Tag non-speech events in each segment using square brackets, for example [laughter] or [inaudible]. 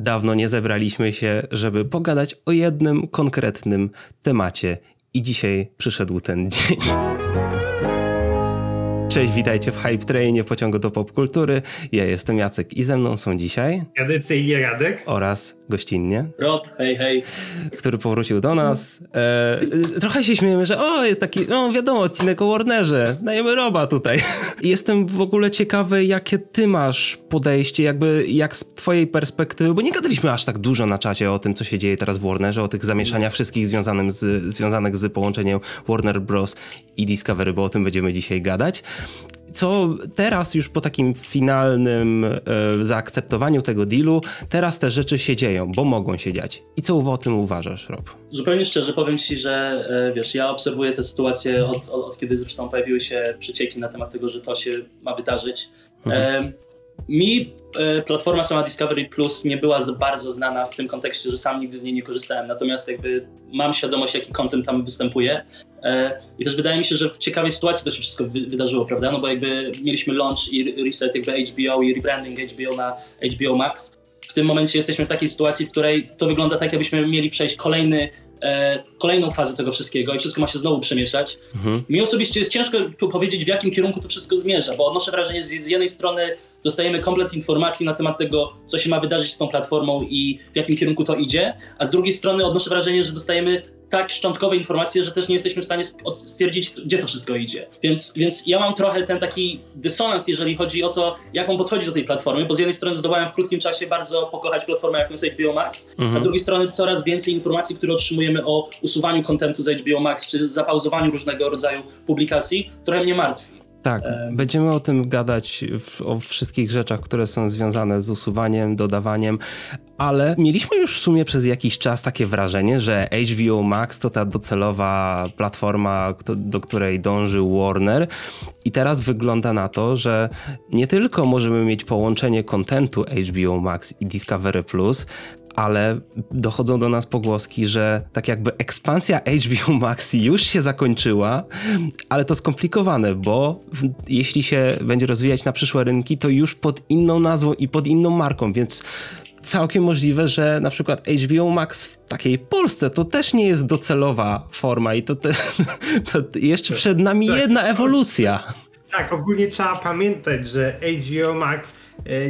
Dawno nie zebraliśmy się, żeby pogadać o jednym konkretnym temacie. I dzisiaj przyszedł ten dzień. Cześć, witajcie w Hype Trainie pociągu do popkultury. Ja jestem Jacek i ze mną są dzisiaj tradycyjnie Radek oraz gościnnie Rob, hej, hej. który powrócił do nas. E, trochę się śmiejemy, że o, jest taki, no wiadomo, odcinek o Warnerze, dajemy Roba tutaj. [laughs] Jestem w ogóle ciekawy, jakie ty masz podejście, jakby jak z twojej perspektywy, bo nie gadaliśmy aż tak dużo na czacie o tym, co się dzieje teraz w Warnerze, o tych zamieszaniach wszystkich związanym z, związanych z połączeniem Warner Bros. I Discovery, bo o tym będziemy dzisiaj gadać co teraz już po takim finalnym e, zaakceptowaniu tego dealu, teraz te rzeczy się dzieją, bo mogą się dziać. I co o tym uważasz, Rob? Zupełnie szczerze powiem ci, że e, wiesz, ja obserwuję tę sytuację od, od, od, kiedy zresztą pojawiły się przecieki na temat tego, że to się ma wydarzyć. Mhm. E, mi e, platforma sama Discovery Plus nie była za bardzo znana w tym kontekście, że sam nigdy z niej nie korzystałem, natomiast jakby mam świadomość, jaki content tam występuje e, i też wydaje mi się, że w ciekawej sytuacji to się wszystko wydarzyło, prawda, no bo jakby mieliśmy launch i reset jakby HBO i rebranding HBO na HBO Max. W tym momencie jesteśmy w takiej sytuacji, w której to wygląda tak, jakbyśmy mieli przejść kolejny e, kolejną fazę tego wszystkiego i wszystko ma się znowu przemieszać. Mhm. Mi osobiście jest ciężko powiedzieć, w jakim kierunku to wszystko zmierza, bo odnoszę wrażenie, że z jednej strony dostajemy komplet informacji na temat tego, co się ma wydarzyć z tą platformą i w jakim kierunku to idzie, a z drugiej strony odnoszę wrażenie, że dostajemy tak szczątkowe informacje, że też nie jesteśmy w stanie stwierdzić, gdzie to wszystko idzie. Więc, więc ja mam trochę ten taki dysonans, jeżeli chodzi o to, jak on podchodzi do tej platformy, bo z jednej strony zdołałem w krótkim czasie bardzo pokochać platformę, jaką jest HBO Max, mhm. a z drugiej strony coraz więcej informacji, które otrzymujemy o usuwaniu kontentu z HBO Max, czy zapauzowaniu różnego rodzaju publikacji, trochę mnie martwi. Tak, będziemy o tym gadać, o wszystkich rzeczach, które są związane z usuwaniem, dodawaniem, ale mieliśmy już w sumie przez jakiś czas takie wrażenie, że HBO Max to ta docelowa platforma, do której dąży Warner i teraz wygląda na to, że nie tylko możemy mieć połączenie kontentu HBO Max i Discovery Plus, ale dochodzą do nas pogłoski, że tak jakby ekspansja HBO Max już się zakończyła, ale to skomplikowane, bo jeśli się będzie rozwijać na przyszłe rynki, to już pod inną nazwą i pod inną marką, więc całkiem możliwe, że na przykład HBO Max w takiej Polsce to też nie jest docelowa forma i to, te, [laughs] to jeszcze przed nami tak, jedna ewolucja. Tak, ogólnie trzeba pamiętać, że HBO Max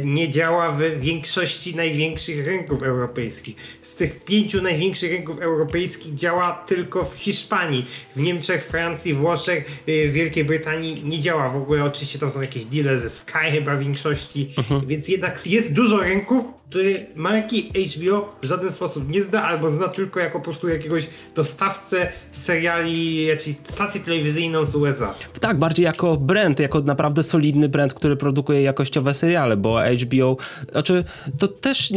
nie działa w większości największych rynków europejskich. Z tych pięciu największych rynków europejskich działa tylko w Hiszpanii. W Niemczech, Francji, Włoszech, e, Wielkiej Brytanii nie działa w ogóle. Oczywiście tam są jakieś deale ze Sky chyba w większości, uh-huh. więc jednak jest dużo rynków, które marki HBO w żaden sposób nie zna, albo zna tylko jako po prostu jakiegoś dostawcę seriali, czyli stację telewizyjną z USA. Tak, bardziej jako brand, jako naprawdę solidny brand, który produkuje jakościowe seriale, bo HBO, znaczy to też,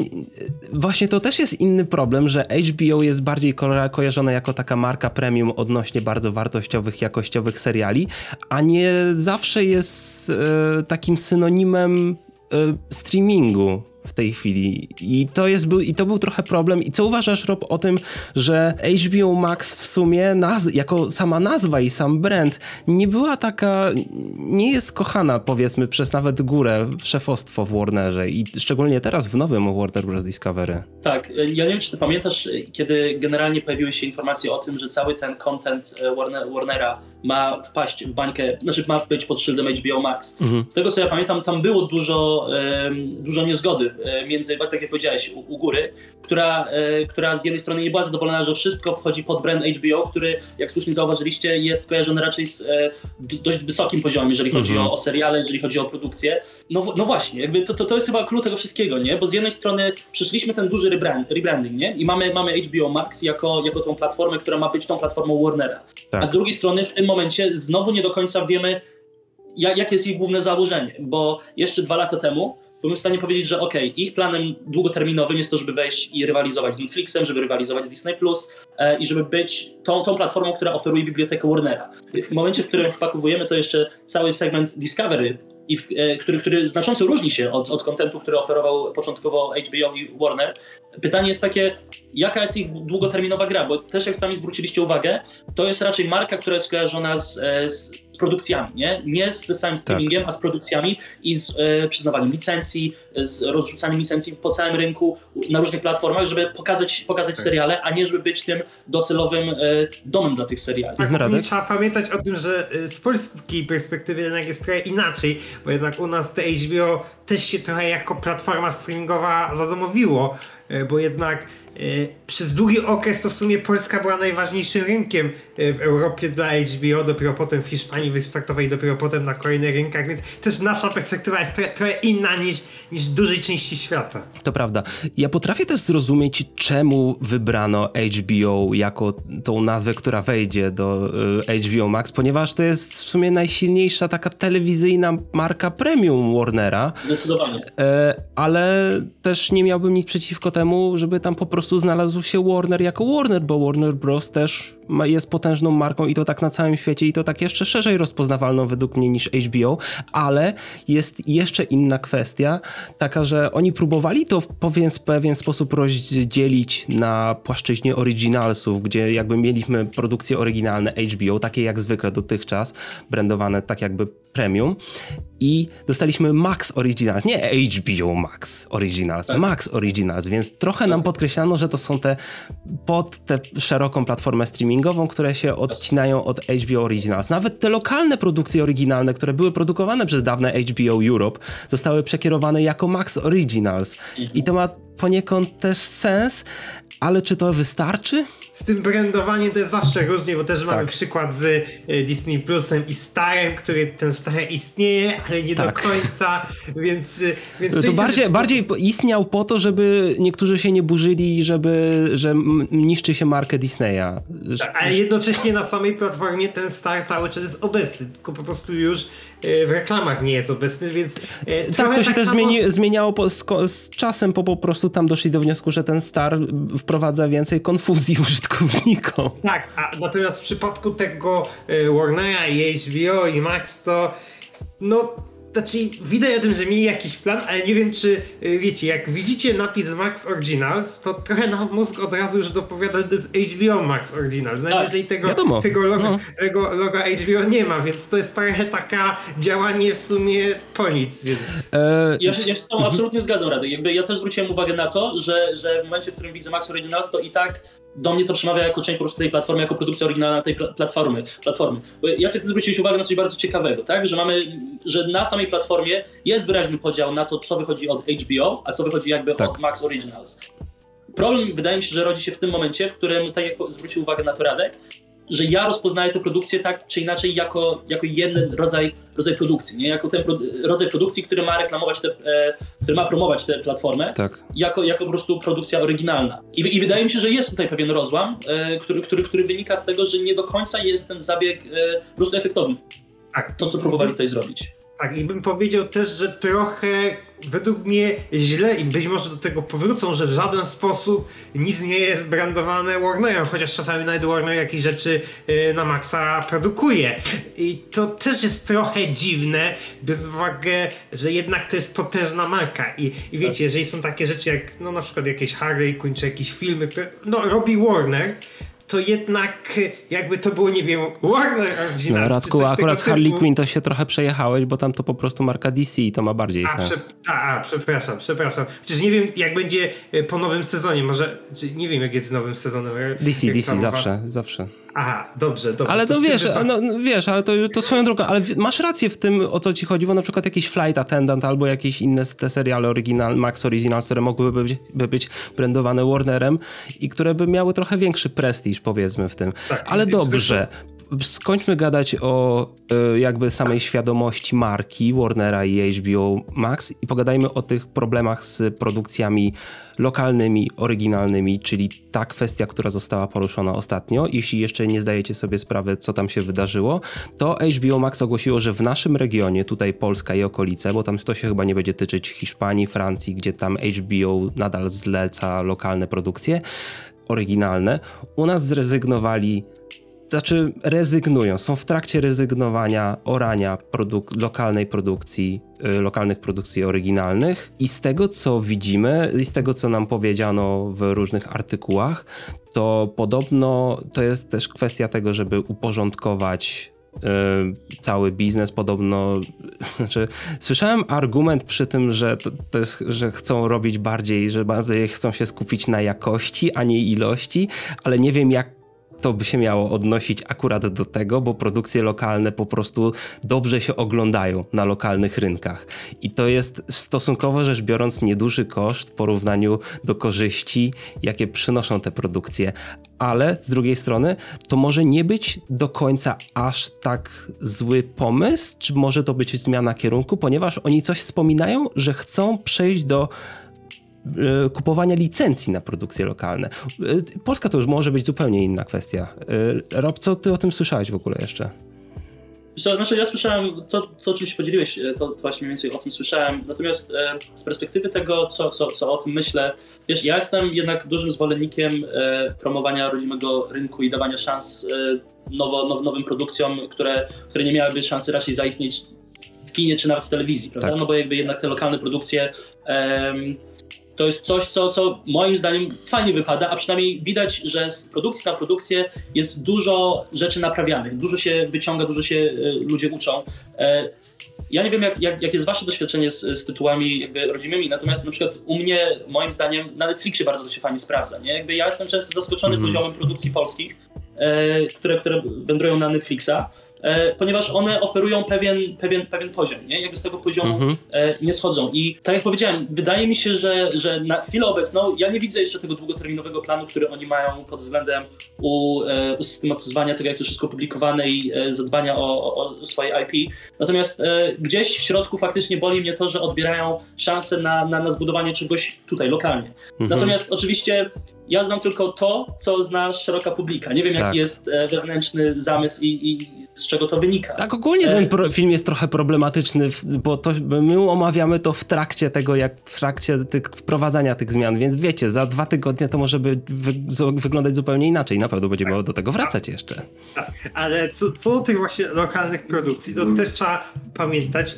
właśnie to też jest inny problem, że HBO jest bardziej ko kojarzone jako taka marka premium odnośnie bardzo wartościowych, jakościowych seriali, a nie zawsze jest e, takim synonimem e, streamingu w tej chwili. I to, jest, był, I to był trochę problem. I co uważasz, Rob, o tym, że HBO Max w sumie, naz- jako sama nazwa i sam brand, nie była taka, nie jest kochana, powiedzmy, przez nawet górę szefostwo w Warnerze i szczególnie teraz w nowym Warner Bros. Discovery. Tak, ja nie wiem, czy ty pamiętasz, kiedy generalnie pojawiły się informacje o tym, że cały ten content e, Warner, Warnera ma wpaść w bańkę, znaczy ma być pod szyldem HBO Max. Mhm. Z tego, co ja pamiętam, tam było dużo, um, dużo niezgody między, tak jak powiedziałeś, u, u góry, która, e, która z jednej strony nie była zadowolona, że wszystko wchodzi pod brand HBO, który, jak słusznie zauważyliście, jest kojarzony raczej z e, dość wysokim poziomem, jeżeli chodzi mhm. o, o seriale, jeżeli chodzi o produkcję. No, no właśnie, jakby to, to, to jest chyba klucz tego wszystkiego, nie? Bo z jednej strony przyszliśmy ten duży rebrand, rebranding, nie? I mamy, mamy HBO Max jako, jako tą platformę, która ma być tą platformą Warnera. Tak. A z drugiej strony w tym momencie znowu nie do końca wiemy, jakie jest jej główne założenie, bo jeszcze dwa lata temu byłem w stanie powiedzieć, że ok, ich planem długoterminowym jest to, żeby wejść i rywalizować z Netflixem, żeby rywalizować z Disney Plus e, i żeby być tą, tą platformą, która oferuje bibliotekę Warnera. W momencie, w którym wpakowujemy to jeszcze cały segment Discovery, i w, e, który, który znacząco różni się od, od kontentu, który oferował początkowo HBO i Warner, Pytanie jest takie, jaka jest ich długoterminowa gra, bo też jak sami zwróciliście uwagę, to jest raczej marka, która jest kojarzona z, e, z produkcjami, nie? Nie z samym streamingiem, tak. a z produkcjami i z e, przyznawaniem licencji, z rozrzucaniem licencji po całym rynku na różnych platformach, żeby pokazać, pokazać tak. seriale, a nie żeby być tym docelowym e, domem dla tych seriali. Tak, trzeba pamiętać o tym, że e, z polskiej perspektywy jednak jest trochę inaczej, bo jednak u nas te HBO też się trochę jako platforma streamingowa zadomowiło, e, bo jednak E, przez długi okres to w sumie Polska była najważniejszym rynkiem e, w Europie dla HBO, dopiero potem w Hiszpanii wystartowej, dopiero potem na kolejnych rynkach, więc też nasza perspektywa jest trochę, trochę inna niż, niż dużej części świata. To prawda. Ja potrafię też zrozumieć, czemu wybrano HBO jako tą nazwę, która wejdzie do e, HBO Max, ponieważ to jest w sumie najsilniejsza taka telewizyjna marka premium Warnera. Zdecydowanie. Ale też nie miałbym nic przeciwko temu, żeby tam po prostu prostu znalazł się Warner jako Warner, bo Warner Bros. też jest potężną marką i to tak na całym świecie i to tak jeszcze szerzej rozpoznawalną według mnie niż HBO, ale jest jeszcze inna kwestia, taka, że oni próbowali to w pewien, pewien sposób rozdzielić na płaszczyźnie originalsów, gdzie jakby mieliśmy produkcje oryginalne HBO, takie jak zwykle dotychczas, brandowane tak jakby premium i dostaliśmy Max Originals, nie HBO Max Originals, tak. Max Originals, więc trochę nam podkreślano, że to są te pod tę szeroką platformę streamingową, które się odcinają od HBO Originals. Nawet te lokalne produkcje oryginalne, które były produkowane przez dawne HBO Europe, zostały przekierowane jako Max Originals. I to ma poniekąd też sens, ale czy to wystarczy? z tym brandowaniem to jest zawsze różnie, bo też tak. mamy przykład z e, Disney Plusem i Starem, który ten Star istnieje, ale nie tak. do końca, więc... E, więc to bardziej, bardziej istniał po to, żeby niektórzy się nie burzyli, żeby, że niszczy się markę Disneya. Tak, ale jednocześnie na samej platformie ten Star cały czas jest obecny, tylko po prostu już E, w reklamach nie jest obecny, więc... E, tak, to się tak też samo... zmieni, zmieniało po, z, z, czasem, bo po prostu tam doszli do wniosku, że ten Star wprowadza więcej konfuzji [laughs] użytkownikom. Tak, a natomiast w przypadku tego e, Warnera i HBO i Max to no znaczy, widać o tym, że mieli jakiś plan, ale nie wiem, czy y, wiecie, jak widzicie napis Max Originals, to trochę na mózg od razu już dopowiada, że to jest HBO Max Originals. Nawet tak, jeżeli tego, tego, logo, no. tego loga HBO nie ma, więc to jest trochę taka działanie w sumie po nic, więc... E... Ja, się, ja się z tobą absolutnie zgadzam, Radek. Jakby ja też zwróciłem uwagę na to, że, że w momencie, w którym widzę Max Originals, to i tak do mnie to przemawia jako część po prostu tej platformy, jako produkcja oryginalna tej platformy. platformy. Bo Jacek, zwróciłeś uwagę na coś bardzo ciekawego, tak? Że mamy, że na samej platformie jest wyraźny podział na to, co wychodzi od HBO, a co wychodzi jakby tak. od Max Originals. Problem wydaje mi się, że rodzi się w tym momencie, w którym, tak jak zwrócił uwagę na to Radek, że ja rozpoznaję tę produkcję tak czy inaczej jako, jako jeden rodzaj, rodzaj produkcji, nie? jako ten pro, rodzaj produkcji, który ma reklamować, te, e, który ma promować tę platformę, tak. jako, jako po prostu produkcja oryginalna. I, I, wydaje mi się, że jest tutaj pewien rozłam, e, który, który, który wynika z tego, że nie do końca jest ten zabieg e, po prostu efektowny. Tak. To, co próbowali tutaj zrobić. Tak, i bym powiedział też, że trochę według mnie źle i być może do tego powrócą, że w żaden sposób nic nie jest brandowane Warnerem, chociaż czasami nawet Warner jakieś rzeczy y, na maksa produkuje. I to też jest trochę dziwne, bez uwagi, że jednak to jest potężna marka. I, i wiecie, jeżeli są takie rzeczy jak no na przykład jakieś Harley Quinn, czy jakieś filmy, które no, robi Warner, to jednak jakby to było, nie wiem, Warner Originals. No Radku, akurat z Harley typu. Quinn to się trochę przejechałeś, bo tam to po prostu marka DC i to ma bardziej a, sens. Prze a, a, przepraszam, przepraszam. Przecież nie wiem, jak będzie e, po nowym sezonie, może, nie wiem, jak jest z nowym sezonem. DC, DC, zawsze, zawsze. Aha, dobrze, dobrze. Ale to, to wiesz, no, no, wiesz, ale to, to swoją drogą, ale masz rację w tym, o co ci chodzi, bo na przykład jakiś Flight Attendant albo jakieś inne te seriale original, Max Originals, które mogłyby być, by być brandowane Warnerem i które by miały trochę większy prestiż, powiedzmy w tym. Tak, ale dobrze, skończmy gadać o y, jakby samej świadomości marki Warnera i HBO Max i pogadajmy o tych problemach z produkcjami lokalnymi, oryginalnymi, czyli ta kwestia, która została poruszona ostatnio. Jeśli jeszcze nie zdajecie sobie sprawy, co tam się wydarzyło, to HBO Max ogłosiło, że w naszym regionie, tutaj Polska i okolice, bo tam to się chyba nie będzie tyczyć Hiszpanii, Francji, gdzie tam HBO nadal zleca lokalne produkcje oryginalne, u nas zrezygnowali znaczy rezygnują, są w trakcie rezygnowania orania produk lokalnej produkcji, y, lokalnych produkcji oryginalnych. I z tego co widzimy i z tego co nam powiedziano w różnych artykułach, to podobno to jest też kwestia tego, żeby uporządkować y, cały biznes. Podobno, [laughs] znaczy słyszałem argument przy tym, że to, to jest, że chcą robić bardziej, że bardziej chcą się skupić na jakości, a nie ilości, ale nie wiem jak to by się miało odnosić akurat do tego, bo produkcje lokalne po prostu dobrze się oglądają na lokalnych rynkach. I to jest stosunkowo rzecz biorąc nieduży koszt w porównaniu do korzyści, jakie przynoszą te produkcje. Ale z drugiej strony to może nie być do końca aż tak zły pomysł, czy może to być zmiana kierunku, ponieważ oni coś wspominają, że chcą przejść do kupowania licencji na produkcje lokalne. E, Polska to już może być zupełnie inna kwestia. E, Rob, co ty o tym słyszałeś w ogóle jeszcze? Znaczy, ja słyszałem to, to, czym się podzieliłeś, to, to właśnie mniej więcej o tym słyszałem. Natomiast e, z perspektywy tego, co, co, co o tym myślę, wiesz, ja jestem jednak dużym zwolennikiem e, promowania rodzimego rynku i dawania szans e, nowo, now, nowym produkcjom, które, które nie miałyby szansy raczej zaistnieć w kinie czy nawet w telewizji, prawda? Tak. No bo jakby jednak te lokalne produkcje to jest coś, co, co moim zdaniem fajnie wypada, a przynajmniej widać, że z produkcji na produkcję jest dużo rzeczy naprawianych, dużo się wyciąga, dużo się y, ludzie uczą. E, ja nie wiem, jak, jak, jak jest wasze doświadczenie z, z, tytułami jakby rodzimymi, natomiast na przykład u mnie, moim zdaniem, na Netflixie bardzo to się fajnie sprawdza. Nie? Jakby ja jestem często zaskoczony mm poziomem produkcji polskich, e, które, które wędrują na Netflixa. E, ponieważ one oferują pewien, pewien, pewien poziom, nie? Jakby z tego poziomu mhm. E, nie schodzą. I tak jak powiedziałem, wydaje mi się, że, że na chwilę obecną ja nie widzę jeszcze tego długoterminowego planu, który oni mają pod względem u, e, usystematyzowania tego, jak to wszystko publikowane i zadbania o, o swoje IP. Natomiast gdzieś w środku faktycznie boli mnie to, że odbierają szansę na, na, na zbudowanie czegoś tutaj, lokalnie. Mhm. Natomiast oczywiście ja znam tylko to, co zna szeroka publika. Nie wiem, tak. jaki jest wewnętrzny zamysł i, i z czego to wynika. Tak, ogólnie ten e, film jest trochę problematyczny, bo to, my omawiamy to w trakcie tego, jak w trakcie tych, wprowadzania tych zmian, więc wiecie, za dwa tygodnie to może by wy, wyglądać zupełnie inaczej. Na pewno będziemy do tego wracać jeszcze. Tak, ale co, co do tych właśnie lokalnych produkcji, to też trzeba pamiętać,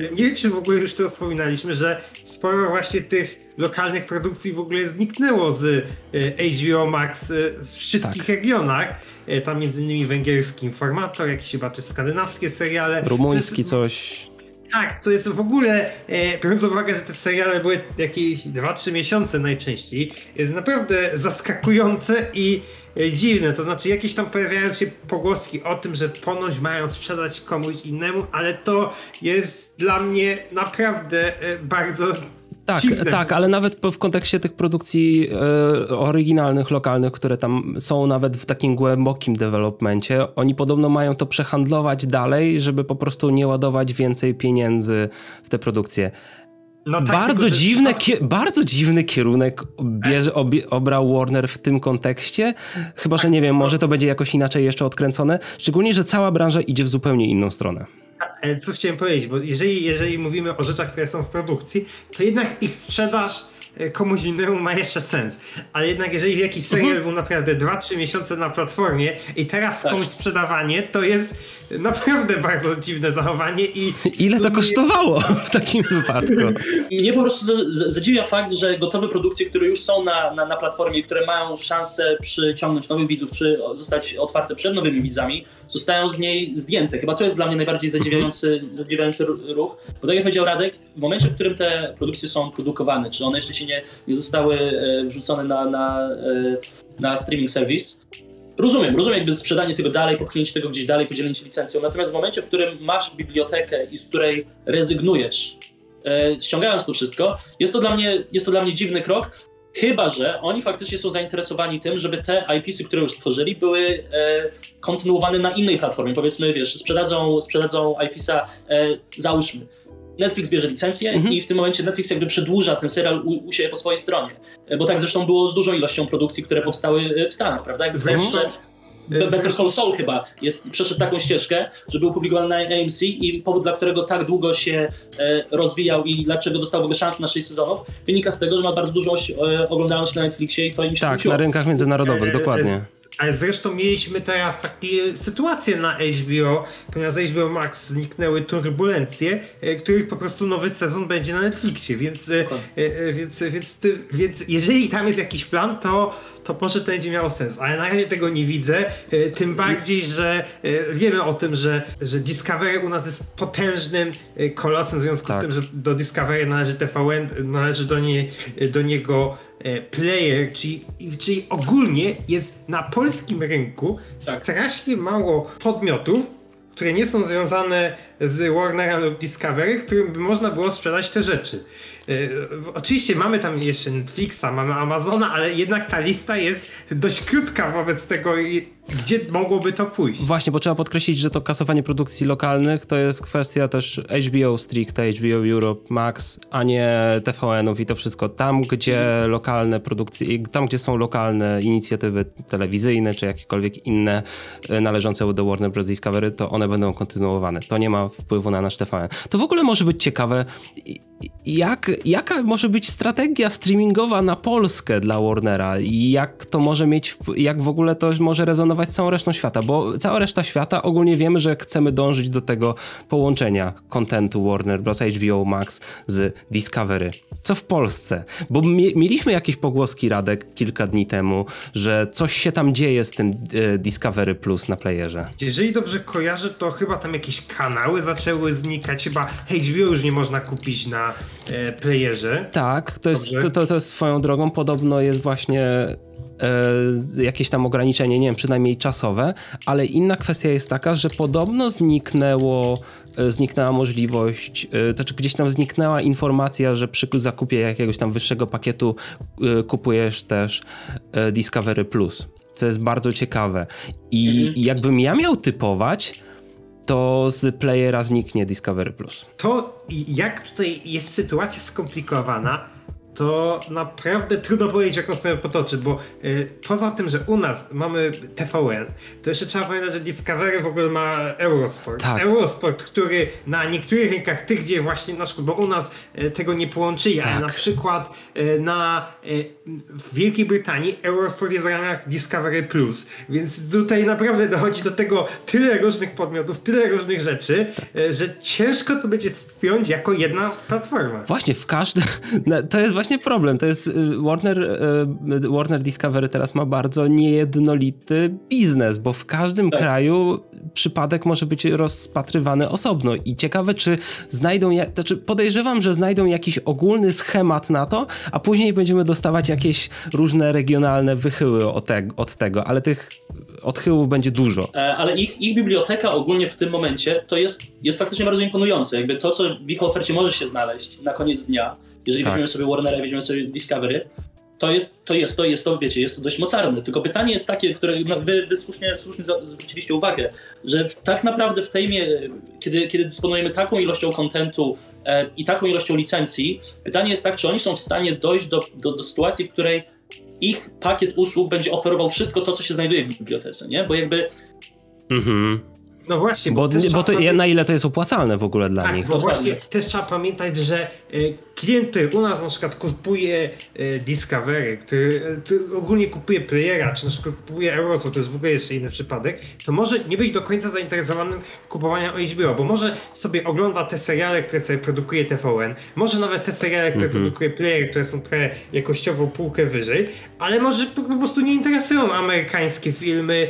nie wiem, czy w ogóle już to wspominaliśmy, że sporo właśnie tych lokalnych produkcji w ogóle zniknęło z e, HBO Max e, w wszystkich tak. regionach. E, tam między innymi węgierski informator, jakieś chyba też skandynawskie seriale. Rumuński jest, coś. Tak, co jest w ogóle, e, biorąc uwagę, że te seriale były jakieś 2-3 miesiące najczęściej, jest naprawdę zaskakujące i e, dziwne. To znaczy, jakieś tam pojawiają się pogłoski o tym, że ponoć mają sprzedać komuś innemu, ale to jest dla mnie naprawdę e, bardzo tak, tak, ale nawet w kontekście tych produkcji e, oryginalnych, lokalnych, które tam są nawet w takim głębokim developmencie, oni podobno mają to przehandlować dalej, żeby po prostu nie ładować więcej pieniędzy w te produkcje. No tak, bardzo, dziwne, bardzo dziwny kierunek bierze, obrał Warner w tym kontekście. Chyba, że nie wiem, może to będzie jakoś inaczej jeszcze odkręcone. Szczególnie, że cała branża idzie w zupełnie inną stronę. Ale co chciałem powiedzieć, bo jeżeli, jeżeli mówimy o rzeczach, które są w produkcji, to jednak ich sprzedaż e, komuś innemu ma jeszcze sens. Ale jednak jeżeli jakiś serial mhm. był naprawdę 2-3 miesiące na platformie i teraz tak. komuś sprzedawanie, to jest naprawdę bardzo dziwne zachowanie i... Ile to kosztowało [laughs] w takim wypadku? Mnie po prostu zadziwia fakt, że gotowe produkcje, które już są na, na, na platformie, które mają szansę przyciągnąć nowych widzów, czy zostać otwarte przed nowymi widzami, zostają z niej zdjęte. Chyba to jest dla mnie najbardziej zadziwiający, mhm. zadziwiający ruch, bo tak jak powiedział Radek, w momencie, w którym te produkcje są produkowane, czy one jeszcze się nie, nie zostały e, wrzucone na, na, e, na streaming service, rozumiem, rozumiem jakby sprzedanie tego dalej, popchnięcie tego gdzieś dalej, podzielenie się licencją, natomiast w momencie, w którym masz bibliotekę i z której rezygnujesz, e, ściągając to wszystko, jest to, dla mnie, jest to dla mnie dziwny krok, Chyba, że oni faktycznie są zainteresowani tym, żeby te IPsy, które już stworzyli, były e, kontynuowane na innej platformie. Powiedzmy, wiesz, sprzedadzą, sprzedadzą IPsa, e, załóżmy, Netflix bierze licencję mhm. i w tym momencie Netflix jakby przedłuża ten serial u, u siebie po swojej stronie. E, bo tak zresztą było z dużą ilością produkcji, które powstały e, w Stanach, prawda? Jakby zresztą, że Better Call Saul chyba jest, przeszedł taką ścieżkę, że był publikowany na AMC i powód, dla którego tak długo się e, rozwijał i dlaczego dostał w ogóle szansę na 6 sezonów, wynika z tego, że ma bardzo dużą e, oglądalność na Netflixie i to im się Tak, na rynkach międzynarodowych, dokładnie. Ale zresztą mieliśmy teraz takie sytuacje na HBO, ponieważ HBO Max zniknęły turbulencje, e, których po prostu nowy sezon będzie na Netflixie, więc, e, e, więc, więc, więc jeżeli tam jest jakiś plan, to to może to będzie miało sens, ale na razie tego nie widzę, tym bardziej, że wiemy o tym, że, że Discovery u nas jest potężnym kolosem w związku tak. z tym, że do Discovery należy TVN, należy do, nie, do niego E, player, czyli, czyli ogólnie jest na polskim rynku tak. strasznie mało podmiotów, które nie są związane z Warnerem lub Discovery, którym by można było sprzedać te rzeczy. E, oczywiście mamy tam jeszcze Netflixa, mamy Amazona, ale jednak ta lista jest dość krótka wobec tego, gdzie mogłoby to pójść. Właśnie, bo trzeba podkreślić, że to kasowanie produkcji lokalnych to jest kwestia też HBO stricte, HBO Europe Max, a nie TVN-ów i to wszystko. Tam, gdzie lokalne produkcje, tam, gdzie są lokalne inicjatywy telewizyjne, czy jakiekolwiek inne e, należące do Warner Bros. Discovery, to one będą kontynuowane. To nie ma wpływu na nasz TVN. To w ogóle może być ciekawe, jak, jaka może być strategia streamingowa na Polskę dla Warnera i jak to może mieć, jak w ogóle to może rezonować z całą resztą świata, bo cała reszta świata ogólnie wiemy, że chcemy dążyć do tego połączenia kontentu Warner Bros. HBO Max z Discovery. Co w Polsce? Bo mieliśmy jakieś pogłoski, Radek, kilka dni temu, że coś się tam dzieje z tym e, Discovery Plus na playerze. Jeżeli dobrze kojarzę, to chyba tam jakieś kanały zaczęły znikać, chyba HBO już nie można kupić na e, playerze. Tak, to jest, to, to jest swoją drogą. Podobno jest właśnie e, jakieś tam ograniczenie, nie wiem, przynajmniej czasowe, ale inna kwestia jest taka, że podobno zniknęło, zniknęła możliwość, e, to znaczy gdzieś tam zniknęła informacja, że przy zakupie jakiegoś tam wyższego pakietu e, kupujesz też e, Discovery Plus, co jest bardzo ciekawe. I, mhm. Jakbym ja miał typować, to z playera zniknie Discovery Plus. To jak tutaj jest sytuacja skomplikowana, to naprawdę trudno powiedzieć, jaką stronę potoczy, bo y, poza tym, że u nas mamy TVN, to jeszcze trzeba pamiętać, że Discovery w ogóle ma Eurosport. Tak. Eurosport, który na niektórych rynkach, tych gdzie właśnie, na przykład, bo u nas y, tego nie połączyli, tak. ale na przykład y, na, w Wielkiej Brytanii Eurosport jest w ramach Discovery Plus, więc tutaj naprawdę dochodzi do tego tyle różnych podmiotów, tyle różnych rzeczy, tak. że ciężko to będzie spiąć jako jedna platforma. Właśnie, w każdym, [laughs] to jest właśnie właśnie problem. To jest y, Warner, y, Warner Discovery teraz ma bardzo niejednolity biznes, bo w każdym tak. kraju przypadek może być rozpatrywany osobno i ciekawe, czy znajdą, znaczy podejrzewam, że znajdą jakiś ogólny schemat na to, a później będziemy dostawać jakieś różne regionalne wychyły od, te, od tego, ale tych odchyłów będzie dużo. E, ale ich, ich biblioteka ogólnie w tym momencie to jest, jest faktycznie bardzo imponujące. Jakby to, co w ich ofercie może się znaleźć na koniec dnia, jeżeli tak. weźmiemy sobie Warnera, weźmiemy sobie Discovery, to jest, to jest to, jest to, wiecie, jest to dość mocarne. Tylko pytanie jest takie, które no, wy, wy słusznie, słusznie zwróciliście uwagę, że w, tak naprawdę w tej mierze, kiedy, kiedy dysponujemy taką ilością kontentu e, i taką ilością licencji, pytanie jest tak, czy oni są w stanie dojść do, do, do sytuacji, w której ich pakiet usług będzie oferował wszystko to, co się znajduje w bibliotece, nie? Bo jakby Mhm. No właśnie, bo, bo, bo to, na ile to jest opłacalne w ogóle dla tak, nich. Bo właśnie też trzeba pamiętać, że y, klient, który u nas na przykład kupuje y, Discovery, który, który, ogólnie kupuje playera, czy na przykład kupuje Eurosport, to jest w ogóle jeszcze inny przypadek, to może nie być do końca zainteresowanym kupowaniem HBO, bo może sobie ogląda te seriale, które sobie produkuje TVN, może nawet te seriale, które mhm. produkuje player, które są trochę jakościowo półkę wyżej, ale może po, prostu nie interesują amerykańskie filmy,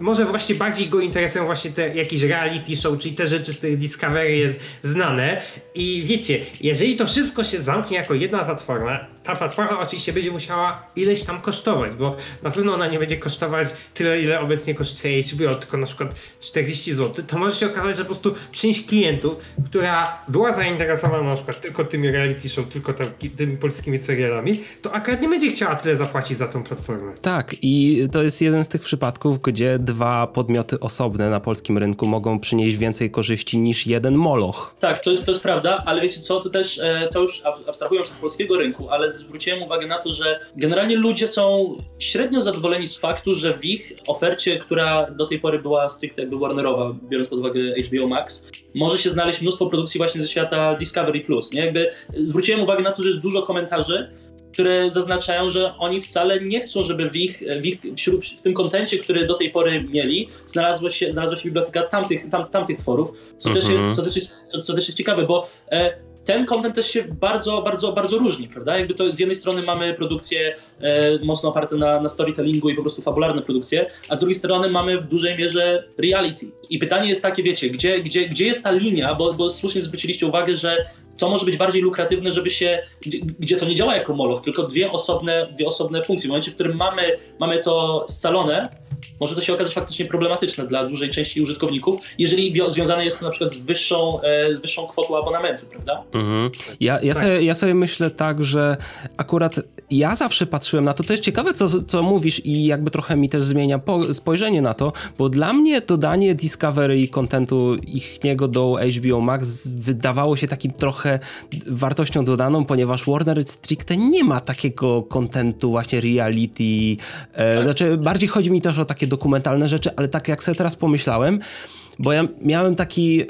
może właśnie bardziej go interesują właśnie te jakieś reality show, czyli te rzeczy, z których Discovery jest znane. I wiecie, jeżeli to wszystko się zamknie jako jedna platforma, ta platforma oczywiście będzie musiała ileś tam kosztować, bo na pewno ona nie będzie kosztować tyle, ile obecnie kosztuje HBO, tylko na przykład 40 zł, to może się okazać, że po prostu część klientów, która była zainteresowana na przykład tylko tymi reality show, tylko tymi polskimi serialami, to akurat nie będzie chciała tyle zapłacić za tą platformę. Tak i to jest jeden z tych przypadków, gdzie dwa podmioty osobne na polskim rynku mogą przynieść więcej korzyści niż jeden moloch. Tak, to jest, to jest prawda, ale wiecie co, to też, e, to już abstrahując od polskiego rynku, ale zwróciłem uwagę na to, że generalnie ludzie są średnio zadowoleni z faktu, że w ich ofercie, która do tej pory była stricte jakby Warnerowa, biorąc pod uwagę HBO Max, może się znaleźć mnóstwo produkcji właśnie ze świata Discovery Plus, nie? Jakby zwróciłem uwagę na to, że jest dużo komentarzy, które zaznaczają, że oni wcale nie chcą, żeby w ich, w, ich wśród, w tym kontencie, który do tej pory mieli, znalazła się, znalazła się biblioteka tamtych, tam, tamtych tworów, co, też jest, co, też jest, co, co też jest ciekawe, bo e, ten kontent też się bardzo, bardzo, bardzo różni, prawda? Jakby to z jednej strony mamy produkcje e, mocno oparte na, na storytellingu i po prostu fabularne produkcje, a z drugiej strony mamy w dużej mierze reality. I pytanie jest takie, wiecie, gdzie, gdzie, gdzie jest ta linia, bo, bo słusznie zwróciliście uwagę, że to może być bardziej lukratywne, żeby się, gdzie to nie działa jako moloch, tylko dwie osobne, dwie osobne funkcje. W momencie, w którym mamy, mamy to scalone, może to się okazać faktycznie problematyczne dla dużej części użytkowników, jeżeli związane jest to na przykład z wyższą, e, z wyższą kwotą abonamentu, prawda? Mhm. Ja, ja, tak. sobie, ja sobie myślę tak, że akurat ja zawsze patrzyłem na to, to jest ciekawe, co, co mówisz i jakby trochę mi też zmienia spojrzenie na to, bo dla mnie dodanie Discovery i kontentu ich niego do HBO Max wydawało się takim trochę wartością dodaną, ponieważ Warner stricte nie ma takiego kontentu właśnie reality, e, tak. znaczy bardziej chodzi mi też o takie dokumentalne rzeczy, ale tak jak sobie teraz pomyślałem, bo ja miałem taki, e,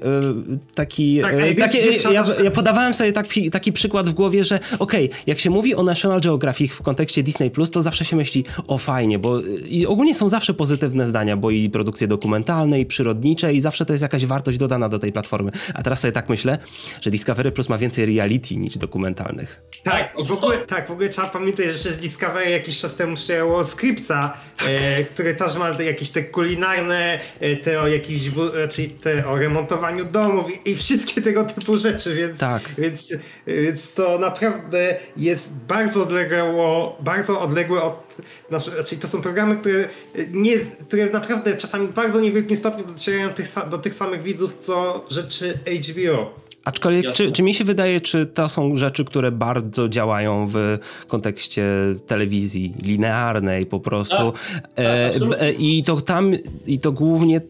taki, tak, e, taki ja, ja, podawałem sobie taki, taki przykład w głowie, że okej, okay, jak się mówi o National Geographic w kontekście Disney+, Plus, to zawsze się myśli, o fajnie, bo i ogólnie są zawsze pozytywne zdania, bo i produkcje dokumentalne, i przyrodnicze, i zawsze to jest jakaś wartość dodana do tej platformy. A teraz sobie tak myślę, że Discovery Plus ma więcej reality niż dokumentalnych. Tak, w ogóle, tak, w ogóle trzeba pamiętać, że z Discovery jakiś czas temu przyjęło Scriptsa, e, który też ma jakieś te kulinarne, e, te o jakichś raczej te o remontowaniu domów i, i, wszystkie tego typu rzeczy, więc, tak. więc, więc to naprawdę jest bardzo odległe, bardzo odległe od znaczy to są programy, które, nie, które naprawdę czasami w bardzo niewielkim stopniu docierają tych, do tych samych widzów, co rzeczy HBO. Aczkolwiek, czy, czy, mi się wydaje, czy to są rzeczy, które bardzo działają w kontekście telewizji linearnej po prostu. A, e, e, I to tam, i to głównie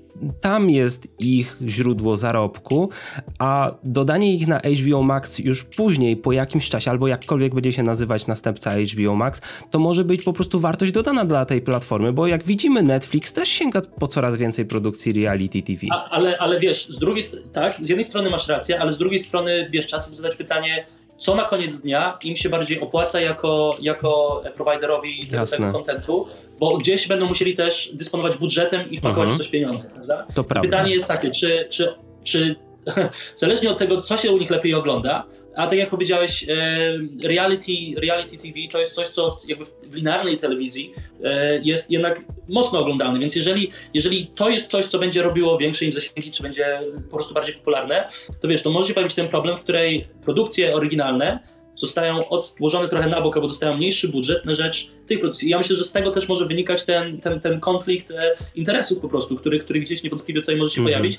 tam jest ich źródło zarobku, a dodanie ich na HBO Max już później, po jakimś czasie, albo jakkolwiek będzie się nazywać następca HBO Max, to może być po prostu wartość dodana dla tej platformy, bo jak widzimy, Netflix też sięga po coraz więcej produkcji reality TV. A, ale, ale wiesz, z drugiej tak, z jednej strony masz rację, ale z drugiej strony, wiesz, czasem zadać pytanie, co na koniec dnia im się bardziej opłaca jako, jako providerowi tego kontentu, bo gdzieś będą musieli też dysponować budżetem i wpakować mhm. w coś pieniądze, prawda? To. Pytanie jest takie, czy, czy, czy [laughs] zależnie od tego, co się u nich lepiej ogląda, a tak jak powiedziałeś, e, reality, reality TV to jest coś, co jakby w linearnej telewizji e, jest jednak mocno oglądane, więc jeżeli, jeżeli to jest coś, co będzie robiło większe im zasięgi, czy będzie po prostu bardziej popularne, to wiesz, to może się pojawić ten problem, w której produkcje oryginalne zostają odłożone trochę na bok, albo dostają mniejszy budżet na rzecz tych produkcji. I ja myślę, że z tego też może wynikać ten, ten, ten konflikt e, interesów po prostu, który, który gdzieś niewątpliwie tutaj może się mm -hmm. pojawić.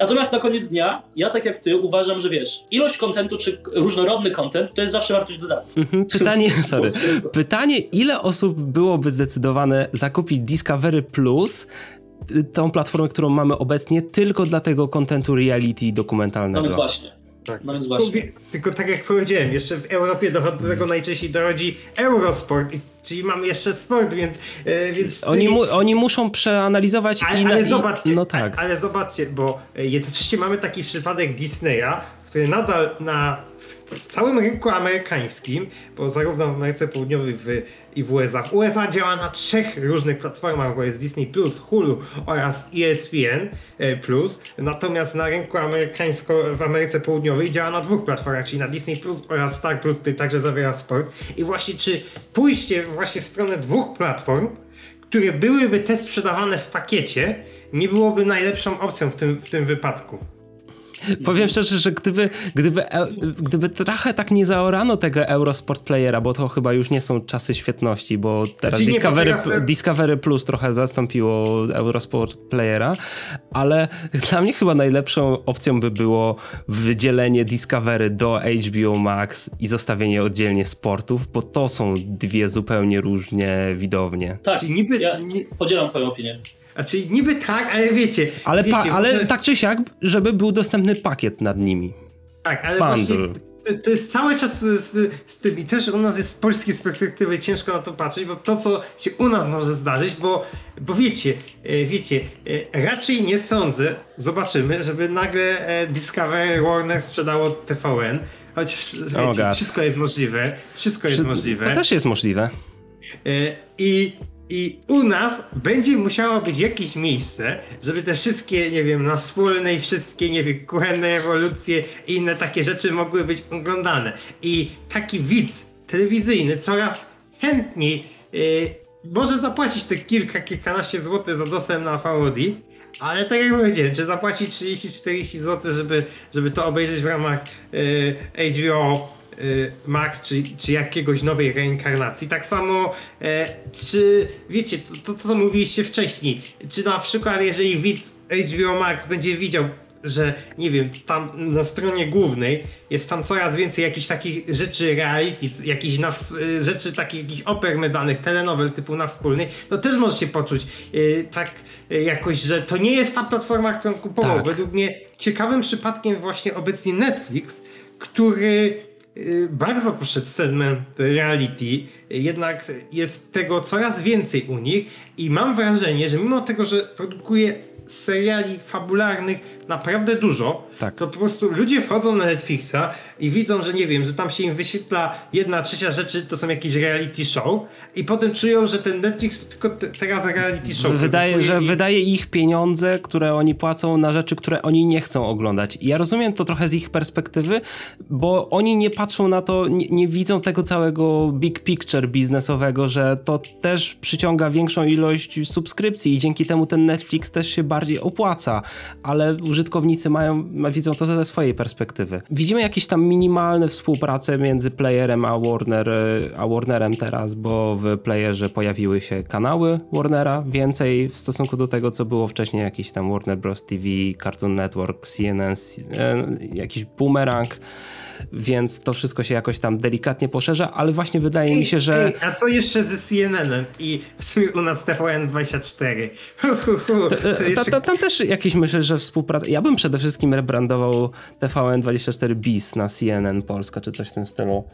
Natomiast na koniec dnia, ja tak jak ty uważam, że wiesz, ilość kontentu czy różnorodny kontent to jest zawsze wartość dodana. Mhm, pytanie, [laughs] sorry. Pytanie, ile osób byłoby zdecydowane zakupić Discovery Plus, y, tą platformę, którą mamy obecnie, tylko dla tego kontentu reality dokumentalnego? No więc właśnie. Tak. No więc właśnie. Tylko tak jak powiedziałem, jeszcze w Europie do tego najczęściej dochodzi Eurosport, czyli mamy jeszcze sport, więc... E, więc oni, mu, oni muszą przeanalizować ale, i... Ale zobaczcie, no tak. ale, ale zobaczcie, bo e, jednocześnie mamy taki przypadek Disneya, który nadal na w całym rynku amerykańskim, bo zarówno w Ameryce Południowej w, i w USA. W USA działa na trzech różnych platformach, bo jest Disney+, Hulu oraz ESPN+, natomiast na rynku amerykańsko, w Ameryce Południowej działa na dwóch platformach, czyli na Disney+, oraz Star+, który także zawiera sport. I właśnie czy pójście właśnie w stronę dwóch platform, które byłyby te sprzedawane w pakiecie, nie byłoby najlepszą opcją w tym, w tym wypadku. Powiem szczerze, że gdyby, gdyby, e, gdyby trochę tak nie zaorano tego Eurosport Playera, bo to chyba już nie są czasy świetności, bo teraz znaczy Discovery, Discovery Plus trochę zastąpiło Eurosport Playera, ale dla mnie chyba najlepszą opcją by było wydzielenie Discovery do HBO Max i zostawienie oddzielnie sportów, bo to są dwie zupełnie różnie widownie. Tak, niby, ja podzielam twoją opinię. Znaczy niby tak, ale wiecie. Ale, wiecie, ale może... tak czy siak, żeby był dostępny pakiet nad nimi. Tak, ale Bundle. właśnie to jest cały czas z, z tym i też u nas jest z polskiej perspektywy ciężko na to patrzeć, bo to co się u nas może zdarzyć, bo, bo wiecie, e, wiecie, e, raczej nie sądzę, zobaczymy, żeby nagle e, Discovery Warner sprzedało TVN, Chociaż wiecie, wszystko jest możliwe. Wszystko jest możliwe. To też jest możliwe. I i u nas będzie musiało być jakieś miejsce, żeby te wszystkie, nie wiem, na wspólnej, wszystkie, nie wiem, kuchenne ewolucje i inne takie rzeczy mogły być oglądane. I taki widz telewizyjny coraz chętniej yy, może zapłacić te kilka, kilkanaście złotych za dostęp na VOD, ale tak jak powiedziałem, czy zapłacić 30-40 zł, żeby, żeby to obejrzeć w ramach yy, HBO Max, czy, czy jakiegoś nowej reinkarnacji. Tak samo, e, czy wiecie, to, to co mówiliście wcześniej, czy na przykład jeżeli widz HBO Max będzie widział że nie wiem, tam na stronie głównej jest tam coraz więcej jakichś takich rzeczy reality, jakichś na, rzeczy takich jakichś oper medanych, telenowel typu na wspólnej, to też może się poczuć yy, tak yy, jakoś, że to nie jest ta platforma, którą kupował. Tak. Według mnie ciekawym przypadkiem właśnie obecnie Netflix, który Y, bardzo poszedł segment reality, jednak jest tego coraz więcej u nich i mam wrażenie, że mimo tego, że produkuje seriali fabularnych naprawdę dużo, tak. to po prostu ludzie wchodzą na Netflixa i widzą, że nie wiem, że tam się im wyświetla jedna trzecia rzeczy, to są jakieś reality show i potem czują, że ten Netflix tylko te, teraz reality show. Wydaje, że i... wydaje ich pieniądze, które oni płacą na rzeczy, które oni nie chcą oglądać. I ja rozumiem to trochę z ich perspektywy, bo oni nie patrzą na to, nie, nie widzą tego całego big picture biznesowego, że to też przyciąga większą ilość subskrypcji i dzięki temu ten Netflix też się bardziej opłaca, ale użytkownicy mają, widzą to ze swojej perspektywy. Widzimy jakieś tam minimalne współpracę między playerem a, Warner, a Warnerem teraz, bo w playerze pojawiły się kanały Warnera, więcej w stosunku do tego, co było wcześniej, jakiś tam Warner Bros. TV, Cartoon Network, CNN, e, jakiś Boomerang więc to wszystko się jakoś tam delikatnie poszerza, ale właśnie wydaje ej, mi się, że... Ej, a co jeszcze ze CNN-em i w sumie u nas TVN24? jeszcze... tam też jakieś myślę, że współpraca... Ja bym przede wszystkim rebrandował TVN24 BIS na CNN Polska, czy coś w tym stylu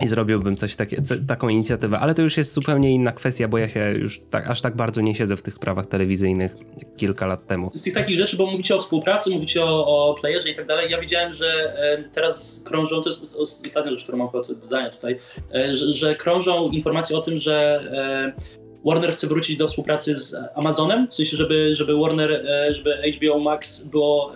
i zrobiłbym coś takie, taką inicjatywę, ale to już jest zupełnie inna kwestia, bo ja się już tak, aż tak bardzo nie siedzę w tych prawach telewizyjnych kilka lat temu. Z tych takich rzeczy, bo mówicie o współpracy, mówicie o, o playerze i tak dalej, ja widziałem, że e, teraz krążą, to jest ostatnia rzecz, którą mam do dodania tutaj, e, że, że, krążą informacje o tym, że e, Warner chce wrócić do współpracy z Amazonem, w sensie, żeby, żeby Warner, żeby HBO Max było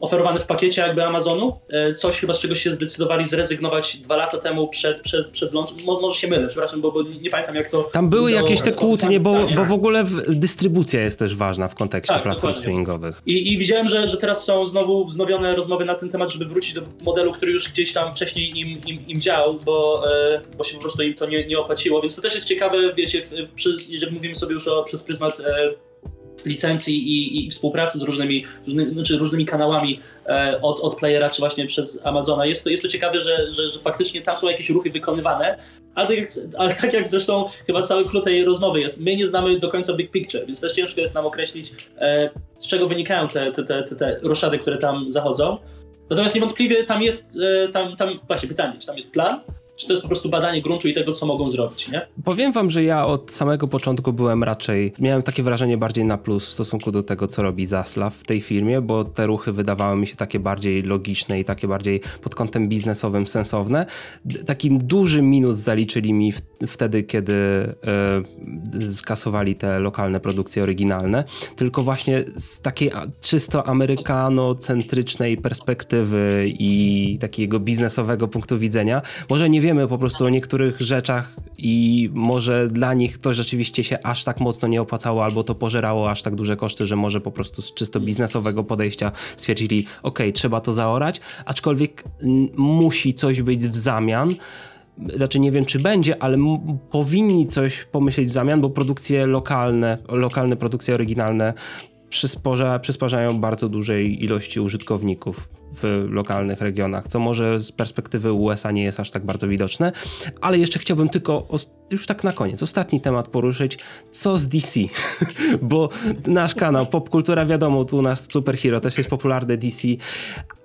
oferowany w pakiecie jakby Amazonu. E, coś chyba z czego się zdecydowali zrezygnować dwa lata temu przed, przed, przed launch. Mo, może się mylę, przepraszam, bo, bo nie pamiętam jak to... Tam były jakieś te kłótnie, bo, bo w ogóle dystrybucja jest też ważna w kontekście tak, platform streamingowych. I, I widziałem, że, że teraz są znowu wznowione rozmowy na ten temat, żeby wrócić do modelu, który już gdzieś tam wcześniej im, im, im działał, bo, e, bo się po prostu im to nie, nie opłaciło, więc to też jest ciekawe, wiecie, w, w, jeżeli mówimy sobie już o, przez pryzmat e, licencji i, i, współpracy z różnymi, różnymi, znaczy różnymi kanałami e, od, od playera, czy właśnie przez Amazona. Jest to, jest to ciekawe, że, że, że faktycznie tam są jakieś ruchy wykonywane, ale tak, jak, ale tak jak zresztą chyba cały klucz tej rozmowy jest, my nie znamy do końca big picture, więc też ciężko jest nam określić, e, z czego wynikają te, te, te, te, roszady, które tam zachodzą. Natomiast niewątpliwie tam jest, e, tam, tam właśnie pytanie, czy tam jest plan, czy to jest po prostu badanie gruntu i tego, co mogą zrobić, nie? Powiem wam, że ja od samego początku byłem raczej, miałem takie wrażenie bardziej na plus w stosunku do tego, co robi Zaslav w tej firmie, bo te ruchy wydawały mi się takie bardziej logiczne i takie bardziej pod kątem biznesowym sensowne. Takim dużym minus zaliczyli mi w, wtedy, kiedy e, skasowali te lokalne produkcje oryginalne, tylko właśnie z takiej czysto amerykanocentrycznej perspektywy i takiego biznesowego punktu widzenia, może nie wiem, wiemy po prostu o niektórych rzeczach i może dla nich to rzeczywiście się aż tak mocno nie opłacało, albo to pożerało aż tak duże koszty, że może po prostu z czysto biznesowego podejścia stwierdzili, ok, trzeba to zaorać, aczkolwiek musi coś być w zamian, znaczy nie wiem czy będzie, ale powinni coś pomyśleć w zamian, bo produkcje lokalne, lokalne produkcje oryginalne przysporza, przysparzają bardzo dużej ilości użytkowników w lokalnych regionach, co może z perspektywy USA nie jest aż tak bardzo widoczne, ale jeszcze chciałbym tylko już tak na koniec, ostatni temat poruszyć. Co z DC? [laughs] Bo nasz kanał Popkultura, wiadomo, tu u nas Superhero też jest popularny DC,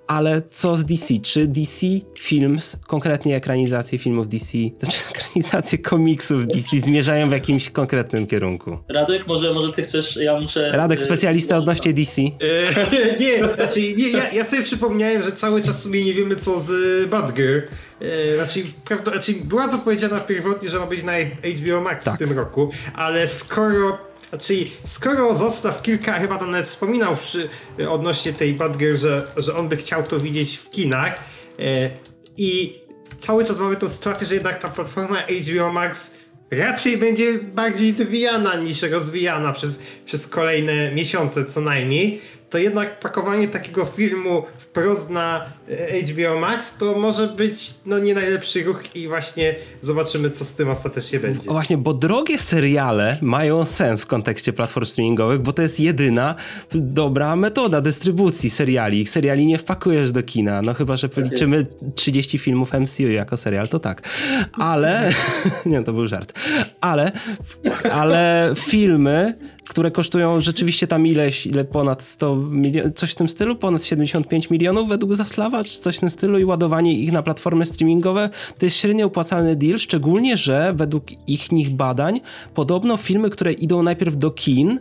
ale co z DC? Czy DC Films, konkretnie ekranizacje filmów DC, znaczy [laughs] ekranizacje komiksów DC zmierzają w jakimś konkretnym kierunku? Radek, może, może ty chcesz, ja muszę... Radek, specjalista odnośnie DC. E, [laughs] nie, znaczy nie, ja, ja sobie przypomniałem, że cały czas w sumie nie wiemy co z Badger. E, znaczy, prawda, znaczy była zapowiedziana pierwotnie, że ma być na HBO Max Tak. w tym roku, ale skoro znaczy, skoro zostaw kilka, chyba tam nawet wspominał przy, odnośnie tej Badger, że, że on by chciał to widzieć w kinach e, i cały czas mamy tą sytuację, że jednak ta platforma HBO Max raczej będzie bardziej zwijana niż rozwijana przez, przez kolejne miesiące co najmniej, to jednak pakowanie takiego filmu wprost na e, HBO Max to może być no nie najlepszy ruch i właśnie zobaczymy co z tym ostatecznie będzie. O właśnie, bo drogie seriale mają sens w kontekście platform streamingowych, bo to jest jedyna dobra metoda dystrybucji seriali. Seriali nie wpakujesz do kina, no chyba, że policzymy 30 filmów MCU jako serial, to tak. Ale, [laughs] nie, to był żart. Ale, ale filmy, które kosztują rzeczywiście tam ileś, ile ponad 100 milionów, coś w tym stylu, ponad 75 milionów według Zaslawa, czy coś w tym stylu i ładowanie ich na platformy streamingowe, to jest średnio opłacalny deal, szczególnie, że według ich nich badań podobno filmy, które idą najpierw do kin,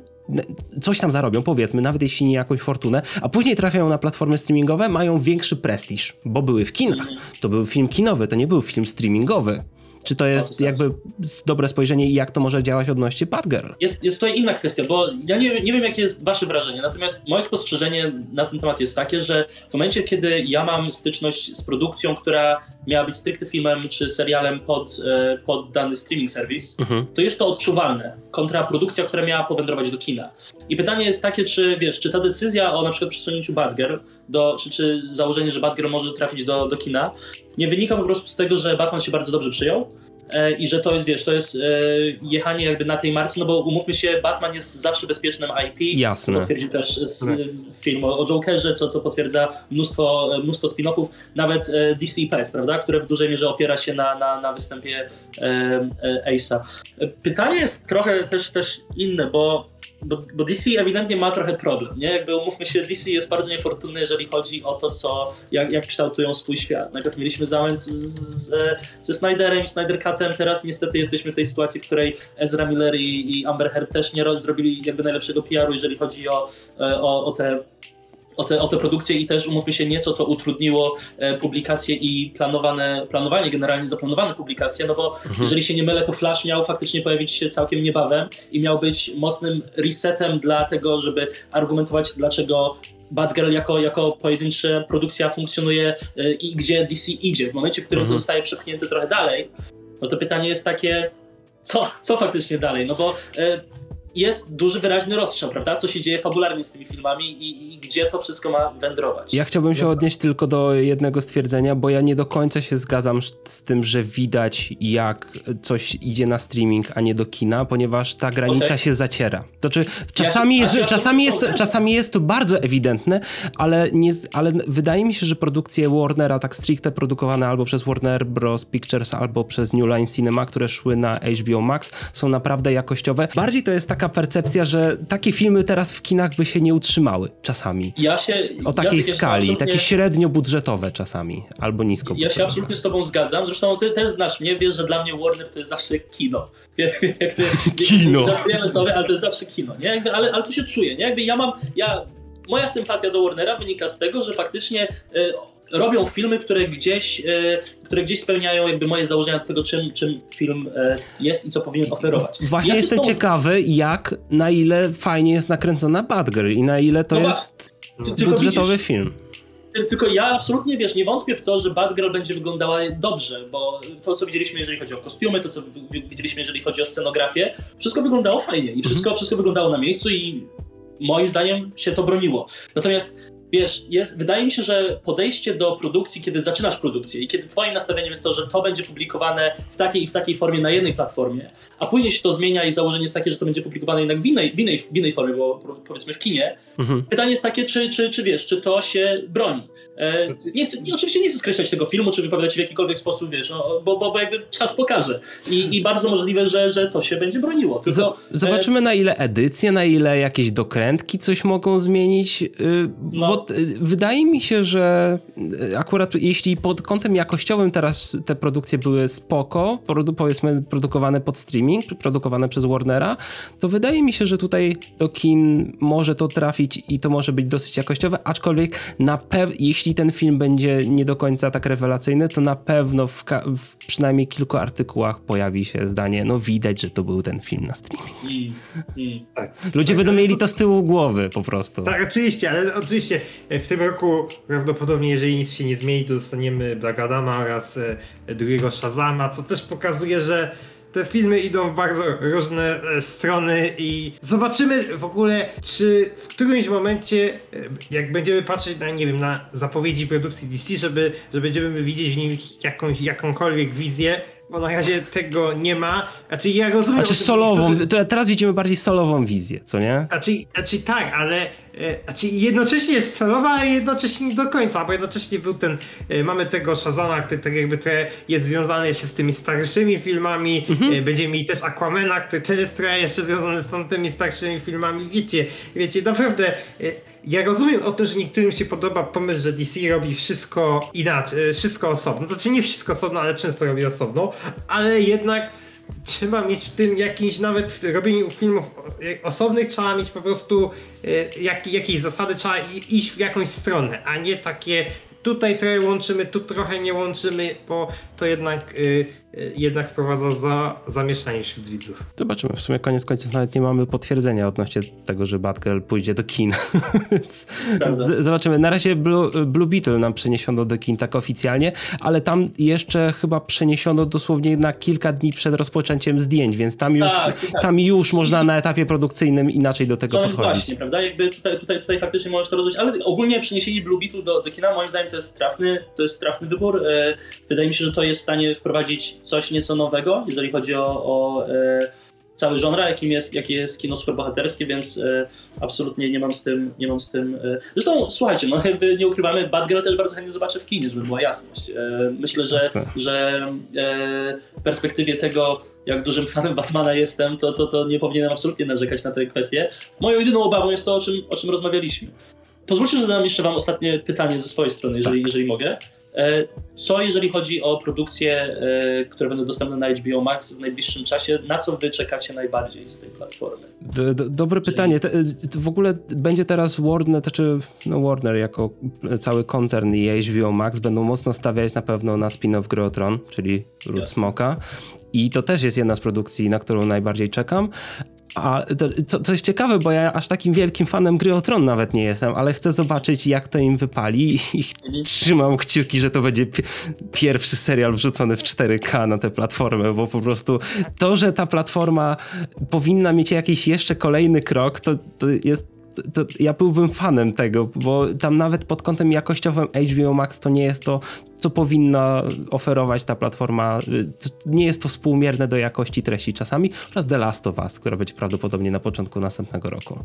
coś tam zarobią, powiedzmy, nawet jeśli nie jakąś fortunę, a później trafiają na platformy streamingowe, mają większy prestiż, bo były w kinach. To był film kinowy, to nie był film streamingowy. Czy to jest sens. jakby dobre spojrzenie i jak to może działać odnośnie Bad Girl? Jest, jest tutaj inna kwestia, bo ja nie, nie wiem, jakie jest wasze wrażenie, natomiast moje spostrzeżenie na ten temat jest takie, że w momencie, kiedy ja mam styczność z produkcją, która miała być stricte filmem czy serialem pod, e, pod dany streaming serwis, Mhm. to jest to odczuwalne kontra produkcja, która miała powędrować do kina. I pytanie jest takie, czy wiesz, czy ta decyzja o na przykład przesunięciu Batgirl, do, czy, czy założenie, że Batgirl może trafić do, do kina, nie wynika po prostu z tego, że Batman się bardzo dobrze przyjął, e, i że to jest, wiesz, to jest e, jechanie jakby na tej marce, no bo umówmy się, Batman jest zawsze bezpiecznym IP. Jasne. Co potwierdził też z, Tak. film o, o Jokerze, co, co potwierdza mnóstwo, mnóstwo spin-offów, nawet e, DC Pets, prawda, które w dużej mierze opiera się na, na, na występie e, e, Ace'a. E, Pytanie jest trochę też, też inne, bo bo, bo DC ewidentnie ma trochę problem, nie? Jakby umówmy się, DC jest bardzo niefortunny, jeżeli chodzi o to, co, jak, jak kształtują swój świat. Najpierw mieliśmy zamęt z, z, ze Snyderem i Snyder Cutem, teraz niestety jesteśmy w tej sytuacji, w której Ezra Miller i, i Amber Heard też nie zrobili jakby najlepszego PR-u, jeżeli chodzi o, e, o, o te o te, o te produkcje i też umówmy się nieco to utrudniło e, publikacje i planowane, planowanie, generalnie zaplanowane publikacje, no bo jeżeli się nie mylę, to Flash miał faktycznie pojawić się całkiem niebawem i miał być mocnym resetem dla tego, żeby argumentować, dlaczego Batgirl jako, jako pojedyncza produkcja funkcjonuje e, i gdzie DC idzie. W momencie, w którym Mhm. to zostaje przepchnięte trochę dalej, no to pytanie jest takie, co, co faktycznie dalej? No bo e, jest duży, wyraźny rozstrzał, prawda? Co się dzieje fabularnie z tymi filmami i, i gdzie to wszystko ma wędrować. Ja chciałbym się odnieść tylko do jednego stwierdzenia, bo ja nie do końca się zgadzam z tym, że widać jak coś idzie na streaming, a nie do kina, ponieważ ta granica Okej. się zaciera. To czy czasami, Ja się- jest, ja czasami, jest, czasami jest to bardzo ewidentne, ale, nie, ale wydaje mi się, że produkcje Warnera, tak stricte produkowane albo przez Warner Bros. Pictures, albo przez New Line Cinema, które szły na HBO Max, są naprawdę jakościowe. Bardziej to jest taka percepcja, że takie filmy teraz w kinach by się nie utrzymały czasami. Ja się, O takiej ja się skali, absolutnie- takie średnio budżetowe czasami, albo nisko Ja się absolutnie z tobą zgadzam. Zresztą ty też znasz mnie, wiesz, że dla mnie Warner to jest zawsze kino. [laughs] Jak ty, Kino. Żartujemy sobie, ale to jest zawsze kino, nie? Jakby, ale, ale tu się czuję, nie? Jakby ja mam, ja, moja sympatia do Warnera wynika z tego, że faktycznie e, robią filmy, które gdzieś, e, które gdzieś spełniają jakby moje założenia do tego, czym, czym film e, jest i co powinien oferować. Właśnie Ja jestem ciekawy, jak, na ile fajnie jest nakręcona Batgirl i na ile to No jest Ty- budżetowy widzisz, film. Ty- Tylko ja absolutnie, wiesz, nie wątpię w to, że Batgirl będzie wyglądała dobrze, bo to, co widzieliśmy, jeżeli chodzi o kostiumy, to, co wi- wi- widzieliśmy, jeżeli chodzi o scenografię, wszystko wyglądało fajnie i wszystko, wszystko wyglądało na miejscu i moim zdaniem się to broniło. Natomiast wiesz, jest, wydaje mi się, że podejście do produkcji, kiedy zaczynasz produkcję i kiedy twoim nastawieniem jest to, że to będzie publikowane w takiej i w takiej formie na jednej platformie, a później się to zmienia i założenie jest takie, że to będzie publikowane jednak w innej, w innej, w innej formie, bo powiedzmy w kinie. Mhm. Pytanie jest takie, czy, czy, czy wiesz, czy to się broni. E, nie chcę, nie, oczywiście nie chcę skreślać tego filmu, czy wypowiadać w jakikolwiek sposób, wiesz, no, bo, bo, bo jakby czas pokaże. I, i bardzo możliwe, że, że to się będzie broniło. Tylko, Zobaczymy e... na ile edycje, na ile jakieś dokrętki coś mogą zmienić, y, no. bo y, wydaje mi się, że y, akurat jeśli pod kątem jakościowym teraz te produkcje były spoko, powiedzmy produkowane pod streaming, produkowane przez Warnera, to wydaje mi się, że tutaj do kin może to trafić i to może być dosyć jakościowe, aczkolwiek na jeśli ten film będzie nie do końca tak rewelacyjny, to na pewno w, w, przynajmniej kilku artykułach pojawi się zdanie, no widać, że to był ten film na streaming. Mm, mm. Tak. Ludzie tak, będą mieli to z tyłu głowy po prostu. Tak, oczywiście, ale oczywiście w tym roku prawdopodobnie, jeżeli nic się nie zmieni, to dostaniemy Black Adama oraz e, drugiego Shazama, co też pokazuje, że te filmy idą w bardzo różne e, strony i zobaczymy w ogóle, czy w którymś momencie, e, jak będziemy patrzeć na, nie wiem, na zapowiedzi produkcji DC, żeby, że będziemy widzieć w nich jakąś, jakąkolwiek wizję, bo na razie tego nie ma. Znaczy ja rozumiem... Znaczy solową, teraz widzimy bardziej solową wizję, co nie? Znaczy, znaczy tak, ale e, znaczy jednocześnie jest solowa, ale jednocześnie nie do końca, bo jednocześnie był ten, e, mamy tego Shazana, który tak jakby trochę jest związany jeszcze z tymi starszymi filmami, mhm. E, będziemy mieli też Aquamena, który też jest trochę jeszcze związany z tamtymi starszymi filmami, wiecie, wiecie, naprawdę ja rozumiem o tym, że niektórym się podoba pomysł, że DC robi wszystko inaczej, e, wszystko osobno. Znaczy nie wszystko osobno, ale często robi osobno, ale jednak trzeba mieć w tym jakimś, nawet w robieniu filmów osobnych trzeba mieć po prostu e, jak, jakieś zasady, trzeba iść w jakąś stronę, a nie takie tutaj trochę łączymy, tu trochę nie łączymy, bo to jednak, yy, jednak wprowadza za, zamieszanie wśród widzów. Zobaczymy. W sumie koniec końców nawet nie mamy potwierdzenia odnośnie tego, że Batgirl pójdzie do kin. [laughs] Zobaczymy. Na razie Blue, Blue Beetle nam przeniesiono do kin tak oficjalnie, ale tam jeszcze chyba przeniesiono dosłownie na kilka dni przed rozpoczęciem zdjęć, więc tam już, tak, tak. Tam już można na etapie produkcyjnym inaczej do tego no podchodzić. No właśnie, prawda? Jakby tutaj, tutaj, tutaj faktycznie możesz to rozwiązać, ale ogólnie przeniesienie Blue Beetle do, do kina moim zdaniem to jest trafny, to jest trafny wybór. E, wydaje mi się, że to jest w stanie wprowadzić coś nieco nowego, jeżeli chodzi o, o e, cały genre, jakim jest, jakie jest kino superbohaterskie, więc e, absolutnie nie mam z tym, nie mam z tym... Zresztą słuchajcie, no jakby nie ukrywamy, Batgirl też bardzo chętnie zobaczę w kinie, żeby była jasność. myślę, że, że w perspektywie tego, jak dużym fanem Batmana jestem, to, to, to nie powinienem absolutnie narzekać na tę kwestię. Moją jedyną obawą jest to, o czym, o czym rozmawialiśmy. Pozwólcie, że zadam jeszcze wam ostatnie pytanie ze swojej strony, jeżeli, tak. jeżeli mogę. E, co jeżeli chodzi o produkcje, e, które będą dostępne na HBO Max w najbliższym czasie? Na co wy czekacie najbardziej z tej platformy? Do, do, dobre Czyli... pytanie. w ogóle będzie teraz Warner, to czy no Warner jako cały koncern i HBO Max będą mocno stawiać na pewno na spin-off Gry Tron, czyli Ród Smoka. I to też jest jedna z produkcji, na którą najbardziej czekam. A to, to, jest ciekawe, bo ja aż takim wielkim fanem gry o Tron nawet nie jestem, ale chcę zobaczyć, jak to im wypali i [laughs] trzymam kciuki, że to będzie pierwszy serial wrzucony w 4K na tę platformę, bo po prostu to, że ta platforma powinna mieć jakiś jeszcze kolejny krok, to, to jest to ja byłbym fanem tego, bo tam nawet pod kątem jakościowym HBO Max to nie jest to, co powinna oferować ta platforma. Nie jest to współmierne do jakości treści czasami oraz The Last of Us, która będzie prawdopodobnie na początku następnego roku.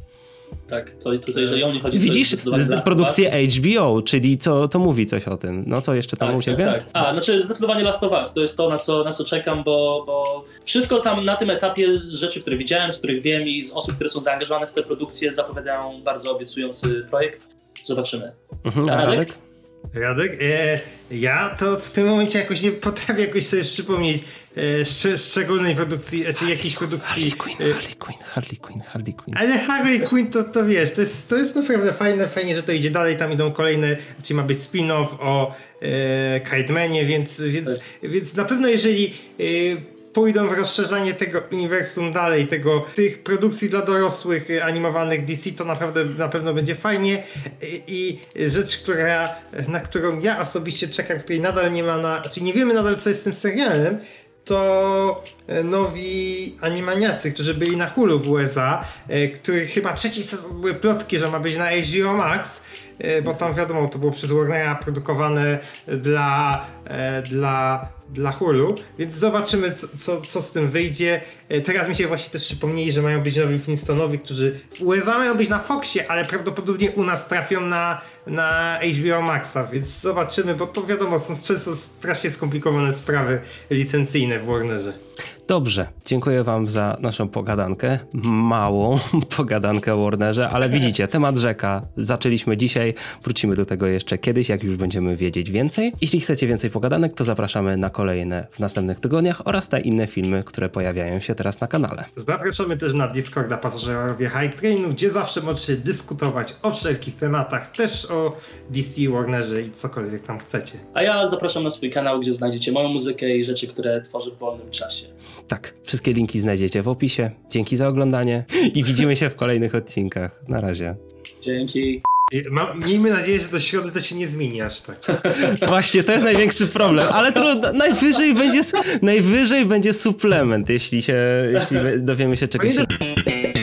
Tak, to, to jeżeli o mnie chodzi, Widzisz, produkcję HBO, czyli co, to mówi coś o tym. No co jeszcze tam tak, u ciebie? Tak, tak. A, znaczy zdecydowanie Last of Us, to jest to, na co, na co czekam, bo, bo wszystko tam na tym etapie z rzeczy, które widziałem, z których wiem i z osób, które są zaangażowane w tę produkcję zapowiadają bardzo obiecujący projekt. Zobaczymy. Mhm, a Radek? Radek? E, ja to w tym momencie jakoś nie potrafię jakoś sobie przypomnieć e, szcz szczególnej produkcji, czy znaczy jakiejś produkcji. Harley Quinn, e, Harley Quinn, Harley Quinn, Harley Quinn. Ale Harley Quinn to, to wiesz, to jest, to jest naprawdę fajne, fajnie, że to idzie dalej, tam idą kolejne, czyli ma być spin-off o e, Kite więc, więc, tak. więc na pewno jeżeli e, pójdą w rozszerzanie tego uniwersum dalej, tego, tych produkcji dla dorosłych y, animowanych DC, to naprawdę na pewno będzie fajnie. I, i rzecz, która, na którą ja osobiście czekam, której nadal nie ma na, czyli nie wiemy nadal co jest z tym serialem, to e, nowi animaniacy, którzy byli na Hulu w USA, których chyba trzeci sezon były plotki, że ma być na HBO Max, bo tam wiadomo, to było przez Warnera produkowane dla, dla, dla Hulu, więc zobaczymy co, co, co z tym wyjdzie. E, Teraz mi się właśnie też przypomnieli, że mają być nowi Flintstonowi, którzy w USA mają być na Foxie, ale prawdopodobnie u nas trafią na, na HBO Maxa, więc zobaczymy, bo to wiadomo, są często strasznie skomplikowane sprawy licencyjne w Warnerze. Dobrze, dziękuję Wam za naszą pogadankę. Małą [laughs] pogadankę o Warnerze, ale widzicie, temat rzeka. Zaczęliśmy dzisiaj, wrócimy do tego jeszcze kiedyś, jak już będziemy wiedzieć więcej. Jeśli chcecie więcej pogadanek, to zapraszamy na kolejne w następnych tygodniach oraz na inne filmy, które pojawiają się teraz na kanale. Zapraszamy też na Discorda Pasażerowie Hype Trainu, gdzie zawsze możecie dyskutować o wszelkich tematach, też o DC, Warnerze i cokolwiek tam chcecie. A ja zapraszam na swój kanał, gdzie znajdziecie moją muzykę i rzeczy, które tworzę w wolnym czasie. Tak, wszystkie linki znajdziecie w opisie. Dzięki za oglądanie i widzimy się w kolejnych odcinkach. Na razie. Dzięki. Ma, miejmy nadzieję, że do środy to się nie zmieni aż tak. [laughs] Właśnie, to jest największy problem, ale trudno, najwyżej będzie, najwyżej będzie suplement, jeśli się, jeśli dowiemy się czegoś. Pamiętaj,